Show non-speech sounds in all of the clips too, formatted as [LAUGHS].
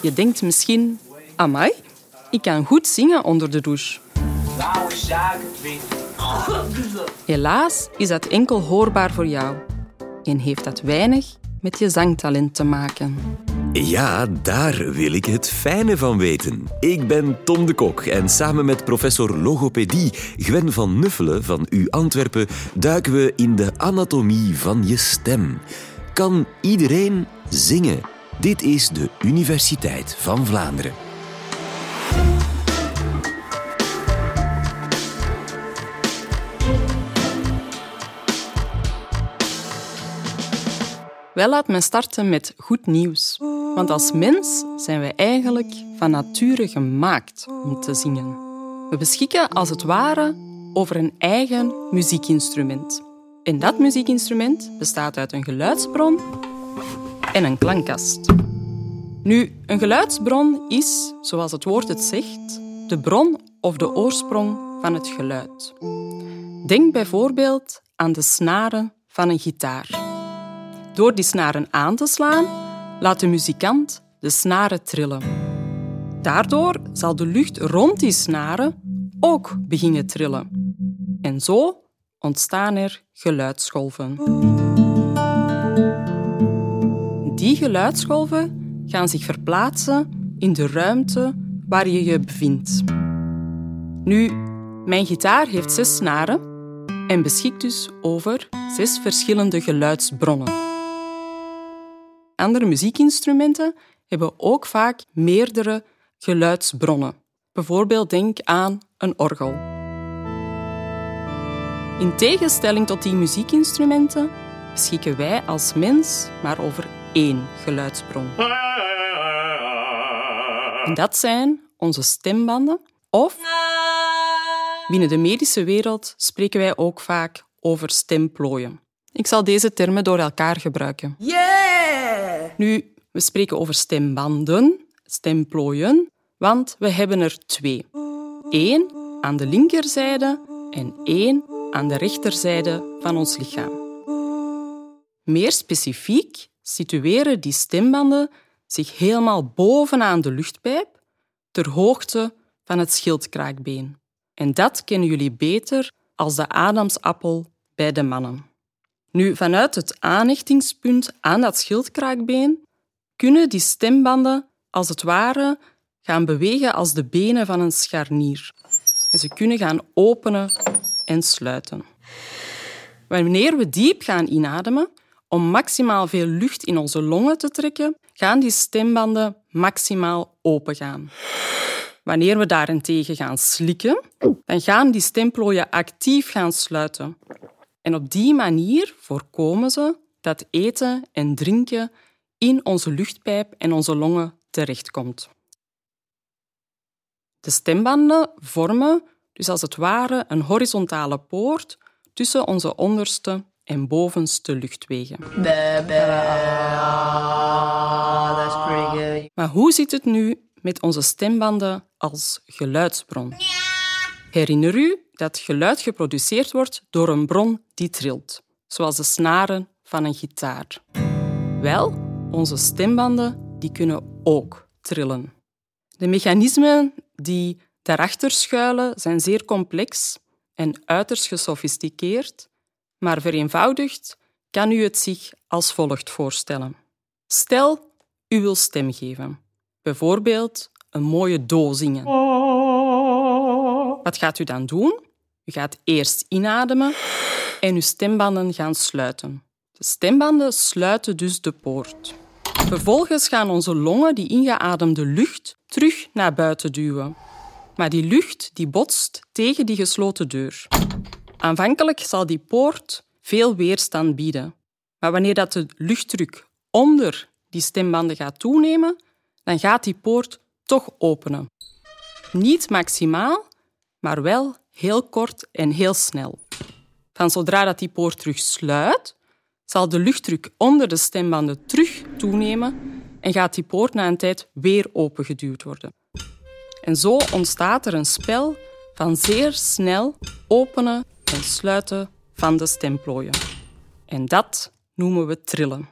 Je denkt misschien, amai, ik kan goed zingen onder de douche. Helaas is dat enkel hoorbaar voor jou en heeft dat weinig met je zangtalent te maken. Ja, daar wil ik het fijne van weten. Ik ben Tom de Kok en samen met professor logopedie Gwen van Nuffelen van U Antwerpen duiken we in de anatomie van je stem. Kan iedereen zingen? Dit is de Universiteit van Vlaanderen. Wel laat me starten met goed nieuws. Want als mens zijn wij eigenlijk van nature gemaakt om te zingen. We beschikken als het ware over een eigen muziekinstrument. En dat muziekinstrument bestaat uit een geluidsbron en een klankkast. Nu, een geluidsbron is, zoals het woord het zegt, de bron of de oorsprong van het geluid. Denk bijvoorbeeld aan de snaren van een gitaar. Door die snaren aan te slaan, laat de muzikant de snaren trillen. Daardoor zal de lucht rond die snaren ook beginnen trillen. En zo ontstaan er geluidsgolven. Die geluidsgolven gaan zich verplaatsen in de ruimte waar je je bevindt. Nu, mijn gitaar heeft zes snaren en beschikt dus over zes verschillende geluidsbronnen. Andere muziekinstrumenten hebben ook vaak meerdere geluidsbronnen. Bijvoorbeeld denk aan een orgel. In tegenstelling tot die muziekinstrumenten beschikken wij als mens maar over één geluidsbron. En dat zijn onze stembanden of binnen de medische wereld spreken wij ook vaak over stemplooien. Ik zal deze termen door elkaar gebruiken. Yeah! Nu, we spreken over stembanden, stemplooien, want we hebben er twee. Eén aan de linkerzijde en één aan de rechterzijde van ons lichaam. Meer specifiek situeren die stembanden zich helemaal bovenaan de luchtpijp, ter hoogte van het schildkraakbeen. En dat kennen jullie beter als de adamsappel bij de mannen. Nu, vanuit het aanhechtingspunt aan dat schildkraakbeen kunnen die stembanden als het ware gaan bewegen als de benen van een scharnier. En ze kunnen gaan openen en sluiten. Wanneer we diep gaan inademen, om maximaal veel lucht in onze longen te trekken, gaan die stembanden maximaal opengaan. Wanneer we daarentegen gaan slikken, dan gaan die stemplooien actief gaan sluiten. En op die manier voorkomen ze dat eten en drinken in onze luchtpijp en onze longen terechtkomt. De stembanden vormen dus als het ware een horizontale poort tussen onze onderste en bovenste luchtwegen. Maar hoe zit het nu met onze stembanden als geluidsbron? Herinner u dat geluid geproduceerd wordt door een bron die trilt, zoals de snaren van een gitaar. Wel, onze stembanden die kunnen ook trillen. De mechanismen die daarachter schuilen zijn zeer complex en uiterst gesofisticeerd, maar vereenvoudigd kan u het zich als volgt voorstellen. Stel, u wil stem geven. Bijvoorbeeld een mooie do zingen. Wat gaat u dan doen? U gaat eerst inademen en uw stembanden gaan sluiten. De stembanden sluiten dus de poort. Vervolgens gaan onze longen die ingeademde lucht terug naar buiten duwen. Maar die lucht die botst tegen die gesloten deur. Aanvankelijk zal die poort veel weerstand bieden. Maar wanneer dat de luchtdruk onder die stembanden gaat toenemen, dan gaat die poort toch openen. Niet maximaal, maar wel heel kort en heel snel. Van zodra dat die poort terug sluit, zal de luchtdruk onder de stembanden terug toenemen en gaat die poort na een tijd weer opengeduwd worden. En zo ontstaat er een spel van zeer snel openen en sluiten van de stemplooien. En dat noemen we trillen.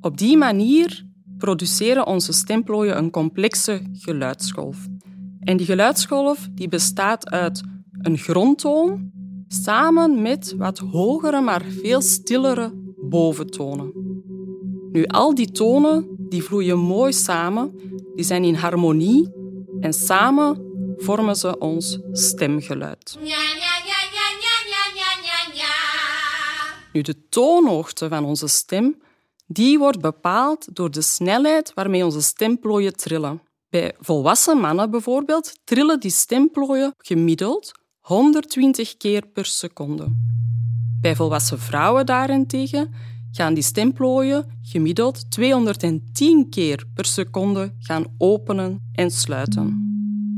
Op die manier produceren onze stemplooien een complexe geluidsgolf. En die geluidsgolf die bestaat uit een grondtoon samen met wat hogere, maar veel stillere boventonen. Nu, al die tonen die vloeien mooi samen, die zijn in harmonie en samen vormen ze ons stemgeluid. Nu, de toonhoogte van onze stem die wordt bepaald door de snelheid waarmee onze stemplooien trillen. Bij volwassen mannen bijvoorbeeld trillen die stemplooien gemiddeld 120 keer per seconde. Bij volwassen vrouwen daarentegen gaan die stemplooien gemiddeld 210 keer per seconde gaan openen en sluiten.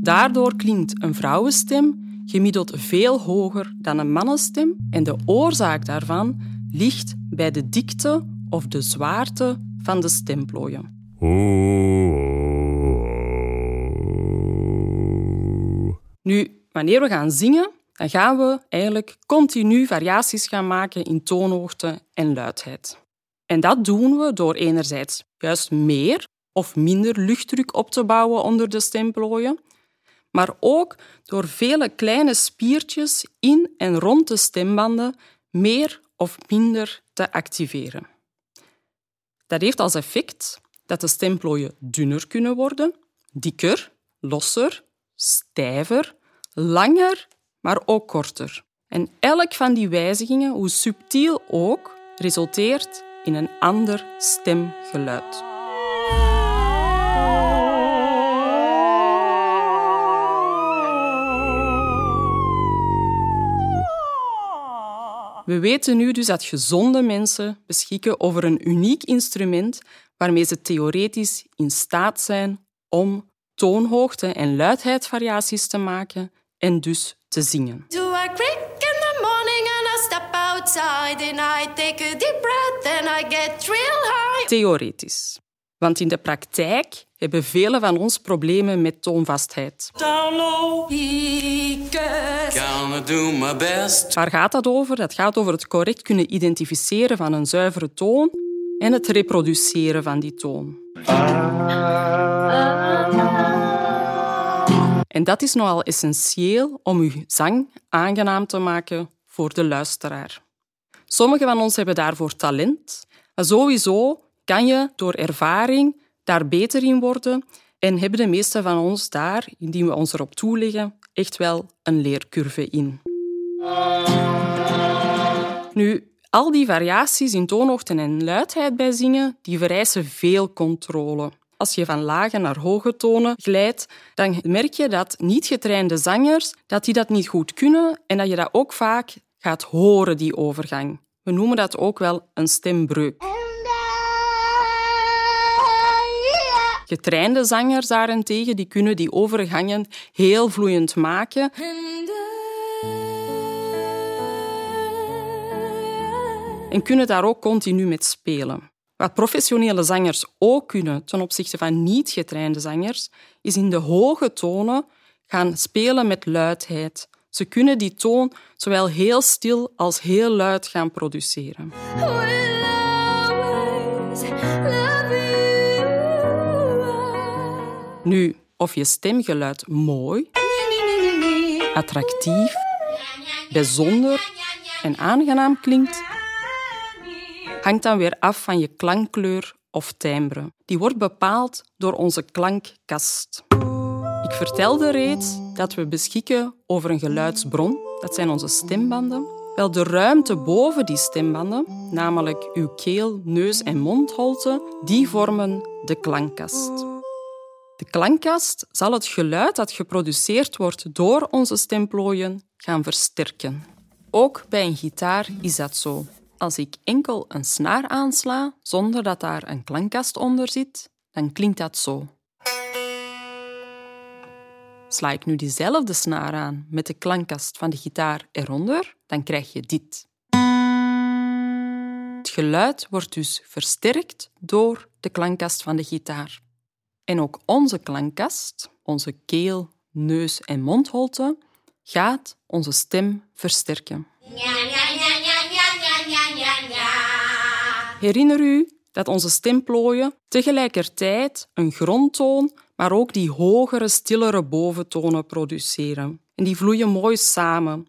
Daardoor klinkt een vrouwenstem gemiddeld veel hoger dan een mannenstem en de oorzaak daarvan ligt bij de dikte of de zwaarte van de stemplooien. Nu, wanneer we gaan zingen, dan gaan we eigenlijk continu variaties gaan maken in toonhoogte en luidheid. En dat doen we door enerzijds juist meer of minder luchtdruk op te bouwen onder de stemplooien, maar ook door vele kleine spiertjes in en rond de stembanden meer of minder te activeren. Dat heeft als effect dat de stemplooien dunner kunnen worden, dikker, losser, stijver, langer, maar ook korter. En elk van die wijzigingen, hoe subtiel ook, resulteert in een ander stemgeluid. We weten nu dus dat gezonde mensen beschikken over een uniek instrument waarmee ze theoretisch in staat zijn om toonhoogte en luidheidsvariaties te maken en dus te zingen. Theoretisch. Want in de praktijk hebben velen van ons problemen met toonvastheid. Waar gaat dat over? Dat gaat over het correct kunnen identificeren van een zuivere toon en het reproduceren van die toon. En dat is nogal essentieel om uw zang aangenaam te maken voor de luisteraar. Sommigen van ons hebben daarvoor talent, maar sowieso kan je door ervaring daar beter in worden en hebben de meeste van ons daar, indien we ons erop toeleggen, echt wel een leercurve in. Nu, al die variaties in toonhoogte en luidheid bij zingen, die vereisen veel controle. Als je van lage naar hoge tonen glijdt, dan merk je dat niet getrainde zangers dat die dat niet goed kunnen en dat je dat ook vaak gaat horen, die overgang. We noemen dat ook wel een stembreuk. Getrainde zangers daarentegen die kunnen die overgangen heel vloeiend maken. En kunnen daar ook continu met spelen. Wat professionele zangers ook kunnen ten opzichte van niet getrainde zangers, is in de hoge tonen gaan spelen met luidheid. Ze kunnen die toon zowel heel stil als heel luid gaan produceren. Nu, of je stemgeluid mooi, attractief, bijzonder en aangenaam klinkt, hangt dan weer af van je klankkleur of timbre. Die wordt bepaald door onze klankkast. Ik vertelde reeds dat we beschikken over een geluidsbron, dat zijn onze stembanden. Wel, de ruimte boven die stembanden, namelijk uw keel, neus en mondholte, die vormen de klankkast. De klankkast zal het geluid dat geproduceerd wordt door onze stemplooien gaan versterken. Ook bij een gitaar is dat zo. Als ik enkel een snaar aansla zonder dat daar een klankkast onder zit, dan klinkt dat zo. Sla ik nu diezelfde snaar aan met de klankkast van de gitaar eronder, dan krijg je dit. Het geluid wordt dus versterkt door de klankkast van de gitaar. En ook onze klankkast, onze keel, neus en mondholte, gaat onze stem versterken. Herinner u dat onze stemplooien tegelijkertijd een grondtoon, maar ook die hogere, stillere boventonen produceren. En die vloeien mooi samen.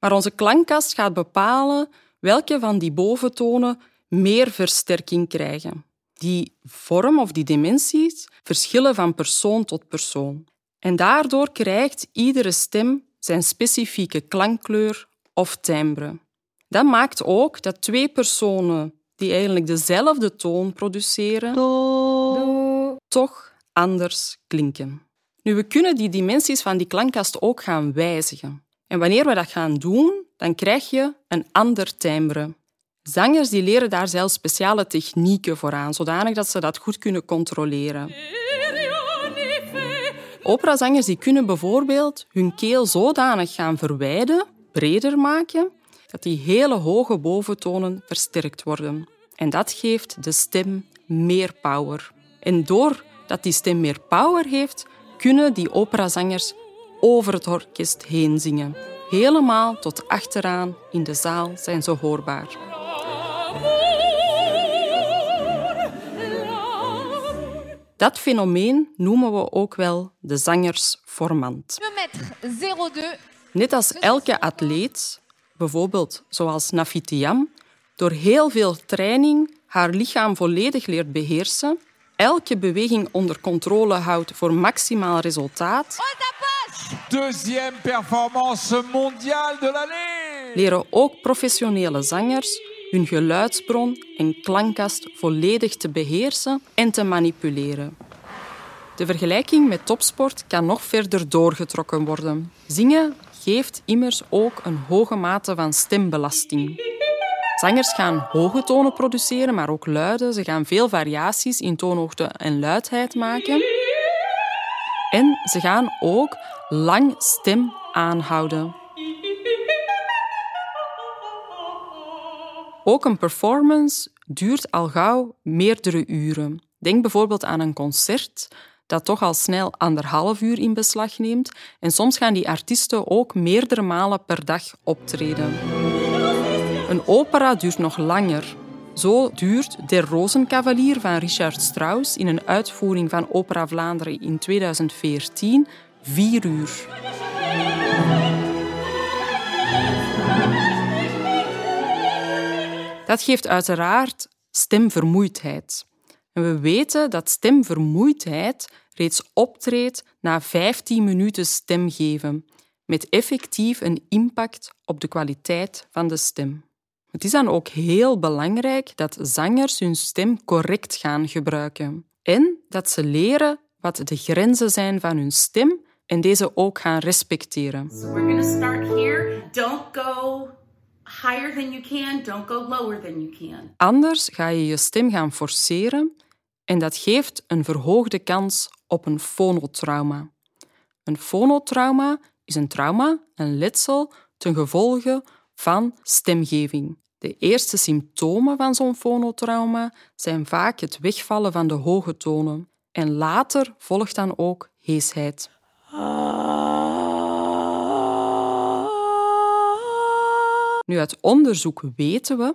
Maar onze klankkast gaat bepalen welke van die boventonen meer versterking krijgen. Die vorm of die dimensies verschillen van persoon tot persoon. En daardoor krijgt iedere stem zijn specifieke klankkleur of timbre. Dat maakt ook dat twee personen die eigenlijk dezelfde toon produceren, toch anders klinken. Nu, we kunnen die dimensies van die klankkast ook gaan wijzigen. En wanneer we dat gaan doen, dan krijg je een ander timbre. Zangers die leren daar zelfs speciale technieken voor aan, zodanig dat ze dat goed kunnen controleren. Operazangers die kunnen bijvoorbeeld hun keel zodanig gaan verwijden, breder maken, dat die hele hoge boventonen versterkt worden. En dat geeft de stem meer power. En doordat die stem meer power heeft, kunnen die operazangers over het orkest heen zingen. Helemaal tot achteraan in de zaal zijn ze hoorbaar. Dat fenomeen noemen we ook wel de zangersformant. Net als elke atleet, bijvoorbeeld zoals Nafitiam, door heel veel training haar lichaam volledig leert beheersen, elke beweging onder controle houdt voor maximaal resultaat. Deuxième performance mondiale de l'année. Leren ook professionele zangers hun geluidsbron en klankkast volledig te beheersen en te manipuleren. De vergelijking met topsport kan nog verder doorgetrokken worden. Zingen geeft immers ook een hoge mate van stembelasting. Zangers gaan hoge tonen produceren, maar ook luide. Ze gaan veel variaties in toonhoogte en luidheid maken. En ze gaan ook lang stem aanhouden. Ook een performance duurt al gauw meerdere uren. Denk bijvoorbeeld aan een concert dat toch al snel anderhalf uur in beslag neemt. En soms gaan die artiesten ook meerdere malen per dag optreden. Een opera duurt nog langer. Zo duurt Der Rozenkavalier van Richard Strauss in een uitvoering van Opera Vlaanderen in 2014 vier uur. Dat geeft uiteraard stemvermoeidheid. En we weten dat stemvermoeidheid reeds optreedt na 15 minuten stemgeven, met effectief een impact op de kwaliteit van de stem. Het is dan ook heel belangrijk dat zangers hun stem correct gaan gebruiken en dat ze leren wat de grenzen zijn van hun stem en deze ook gaan respecteren. So we're start here. Don't go higher than you can, don't go lower than you can. Anders ga je je stem gaan forceren en dat geeft een verhoogde kans op een fonotrauma. Een fonotrauma is een trauma, een letsel, ten gevolge van stemgeving. De eerste symptomen van zo'n fonotrauma zijn vaak het wegvallen van de hoge tonen en later volgt dan ook heesheid. Nu, uit onderzoek weten we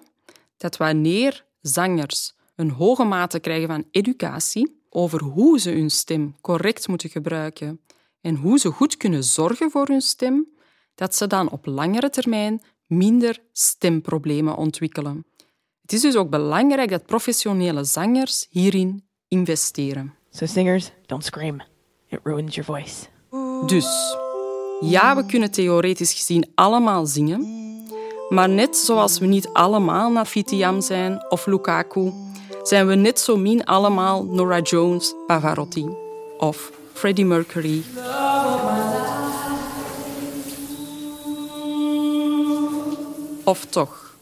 dat wanneer zangers een hoge mate krijgen van educatie over hoe ze hun stem correct moeten gebruiken en hoe ze goed kunnen zorgen voor hun stem, dat ze dan op langere termijn minder stemproblemen ontwikkelen. Het is dus ook belangrijk dat professionele zangers hierin investeren. So singers, don't scream. It ruins your voice. Dus, ja, we kunnen theoretisch gezien allemaal zingen, maar net zoals we niet allemaal Nafitiam zijn of Lukaku, zijn we net zo min allemaal Nora Jones, Pavarotti of Freddie Mercury. Of toch?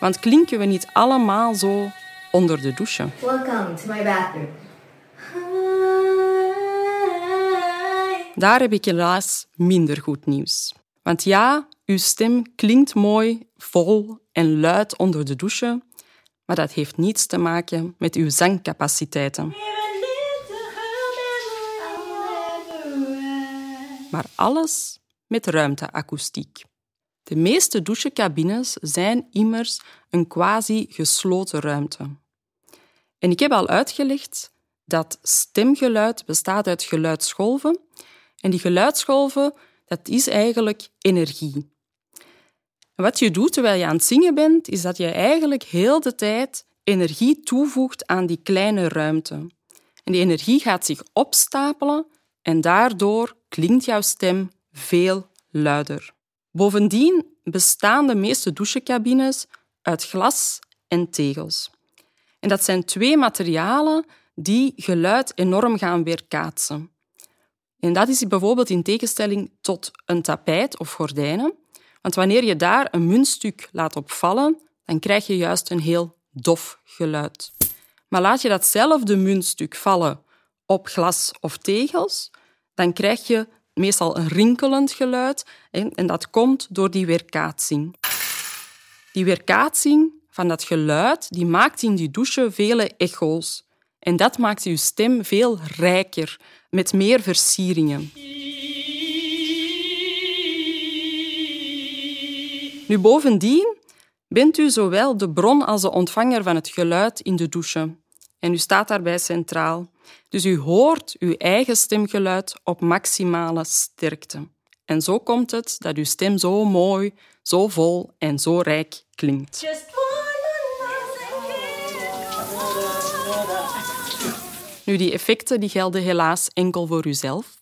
Want klinken we niet allemaal zo onder de douche? Welcome to my bathroom. Daar heb ik helaas minder goed nieuws. Want ja, uw stem klinkt mooi, vol en luid onder de douche, maar dat heeft niets te maken met uw zangcapaciteiten. Maar alles met ruimteakoestiek. De meeste douchecabines zijn immers een quasi-gesloten ruimte. En ik heb al uitgelegd dat stemgeluid bestaat uit geluidsgolven. En die geluidsgolven, dat is eigenlijk energie. Wat je doet terwijl je aan het zingen bent, is dat je eigenlijk heel de tijd energie toevoegt aan die kleine ruimte. En die energie gaat zich opstapelen en daardoor klinkt jouw stem veel luider. Bovendien bestaan de meeste douchecabines uit glas en tegels. En dat zijn twee materialen die geluid enorm gaan weerkaatsen. En dat is bijvoorbeeld in tegenstelling tot een tapijt of gordijnen. Want wanneer je daar een muntstuk laat opvallen, dan krijg je juist een heel dof geluid. Maar laat je datzelfde muntstuk vallen op glas of tegels, dan krijg je meestal een rinkelend geluid en dat komt door die weerkaatsing. Die weerkaatsing van dat geluid die maakt in die douche vele echo's. En dat maakt je stem veel rijker, met meer versieringen. Nu, bovendien bent u zowel de bron als de ontvanger van het geluid in de douche. En u staat daarbij centraal. Dus u hoort uw eigen stemgeluid op maximale sterkte. En zo komt het dat uw stem zo mooi, zo vol en zo rijk klinkt. Nu, die effecten die gelden helaas enkel voor uzelf.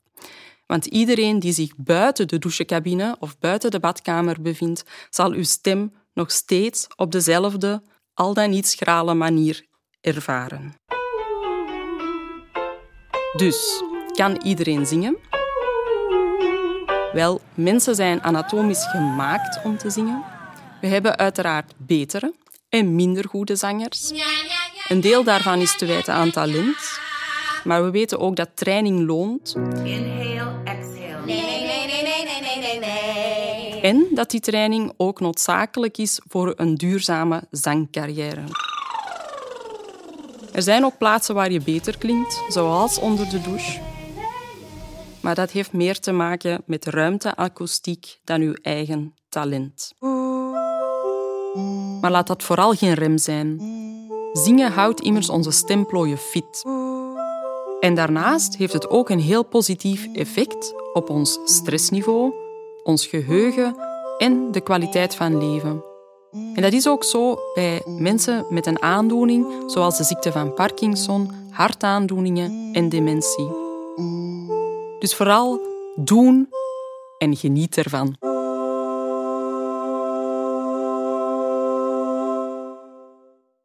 Want iedereen die zich buiten de douchecabine of buiten de badkamer bevindt, zal uw stem nog steeds op dezelfde, al dan niet schrale manier ervaren. Dus, kan iedereen zingen? Wel, mensen zijn anatomisch gemaakt om te zingen. We hebben uiteraard betere en minder goede zangers. Een deel daarvan is te wijten aan talent, maar we weten ook dat training loont. En dat die training ook noodzakelijk is voor een duurzame zangcarrière. Er zijn ook plaatsen waar je beter klinkt, zoals onder de douche. Maar dat heeft meer te maken met ruimteakoestiek dan uw eigen talent. Maar laat dat vooral geen rem zijn. Zingen houdt immers onze stemplooien fit. En daarnaast heeft het ook een heel positief effect op ons stressniveau, ons geheugen en de kwaliteit van leven. En dat is ook zo bij mensen met een aandoening zoals de ziekte van Parkinson, hartaandoeningen en dementie. Dus vooral doen en geniet ervan.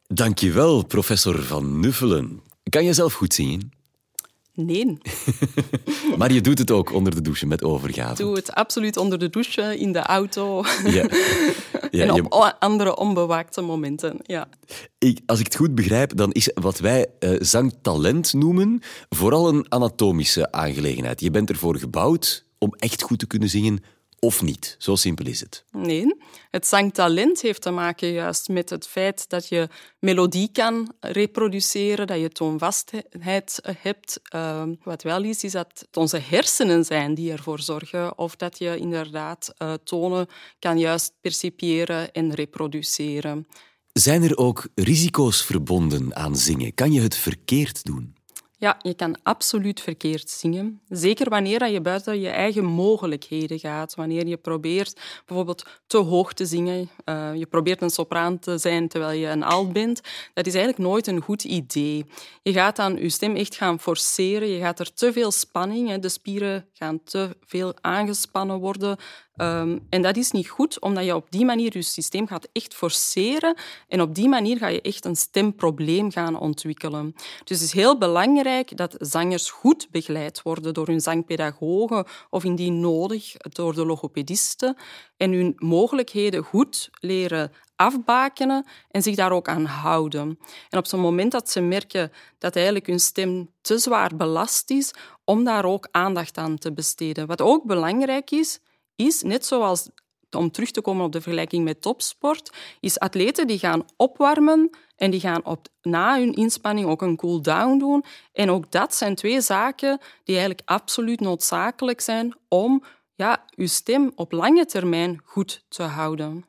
Dankjewel, professor Van Nuffelen. Kan je zelf goed zingen? Nee, [LAUGHS] Maar je doet het ook onder de douche met overgave. doe het absoluut onder de douche, in de auto Ja. [LAUGHS] Ja, en op andere onbewaakte momenten. Ja. ik, als ik het goed begrijp, dan is wat wij eh, zangtalent noemen vooral een anatomische aangelegenheid. Je bent ervoor gebouwd om echt goed te kunnen zingen of niet. Zo simpel is het. Nee, het zangtalent heeft te maken juist met het feit dat je melodie kan reproduceren, dat je toonvastheid hebt. Ehm, wat wel is, is dat het onze hersenen zijn die ervoor zorgen of dat je inderdaad eh, tonen kan juist percipiëren en reproduceren. Zijn er ook risico's verbonden aan zingen? Kan je het verkeerd doen? Ja, je kan absoluut verkeerd zingen. Zeker wanneer je buiten je eigen mogelijkheden gaat. Wanneer je probeert bijvoorbeeld te hoog te zingen. eh, je probeert een sopraan te zijn terwijl je een alt bent. Dat is eigenlijk nooit een goed idee. Je gaat dan je stem echt gaan forceren. Je gaat er te veel spanning. Hè. De spieren gaan te veel aangespannen worden. Ehm, en dat is niet goed, omdat je op die manier je systeem gaat echt forceren. En op die manier ga je echt een stemprobleem gaan ontwikkelen. Dus het is heel belangrijk dat zangers goed begeleid worden door hun zangpedagogen of indien nodig door de logopedisten. En hun mogelijkheden goed leren afbakenen en zich daar ook aan houden. En op zo'n moment dat ze merken dat eigenlijk hun stem te zwaar belast is, om daar ook aandacht aan te besteden. Wat ook belangrijk is, is, net zoals om terug te komen op de vergelijking met topsport, is atleten die gaan opwarmen en die gaan op, na hun inspanning ook een cool-down doen. En ook dat zijn twee zaken die eigenlijk absoluut noodzakelijk zijn om ja, uw stem op lange termijn goed te houden.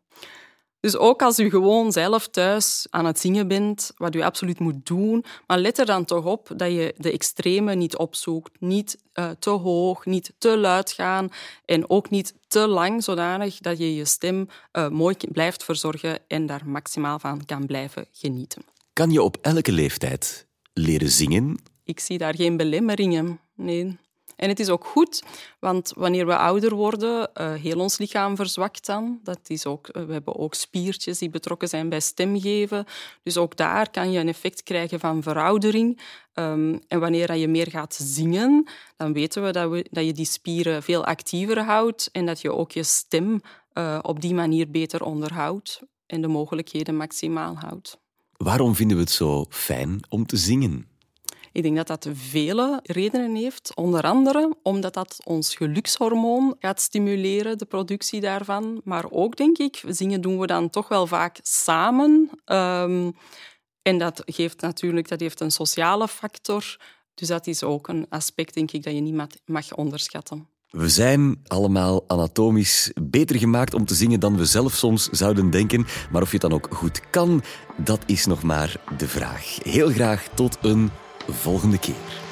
Dus ook als u gewoon zelf thuis aan het zingen bent, wat u absoluut moet doen, maar let er dan toch op dat je de extreme niet opzoekt. Niet uh, te hoog, niet te luid gaan en ook niet te lang, zodanig dat je je stem uh, mooi blijft verzorgen en daar maximaal van kan blijven genieten. Kan je op elke leeftijd leren zingen? Ik zie daar geen belemmeringen. Nee. En het is ook goed, want wanneer we ouder worden, uh, heel ons lichaam verzwakt dan. Dat is ook, we hebben ook spiertjes die betrokken zijn bij stemgeven. Dus ook daar kan je een effect krijgen van veroudering. Um, en wanneer je meer gaat zingen, dan weten we dat, we dat je die spieren veel actiever houdt en dat je ook je stem uh, op die manier beter onderhoudt en de mogelijkheden maximaal houdt. Waarom vinden we het zo fijn om te zingen? Ik denk dat dat vele redenen heeft. Onder andere omdat dat ons gelukshormoon gaat stimuleren, de productie daarvan. Maar ook, denk ik, zingen doen we dan toch wel vaak samen. Um, en dat geeft natuurlijk dat heeft een sociale factor. Dus dat is ook een aspect, denk ik, dat je niet mag onderschatten. We zijn allemaal anatomisch beter gemaakt om te zingen dan we zelf soms zouden denken. Maar of je het dan ook goed kan, dat is nog maar de vraag. Heel graag tot een volgende keer.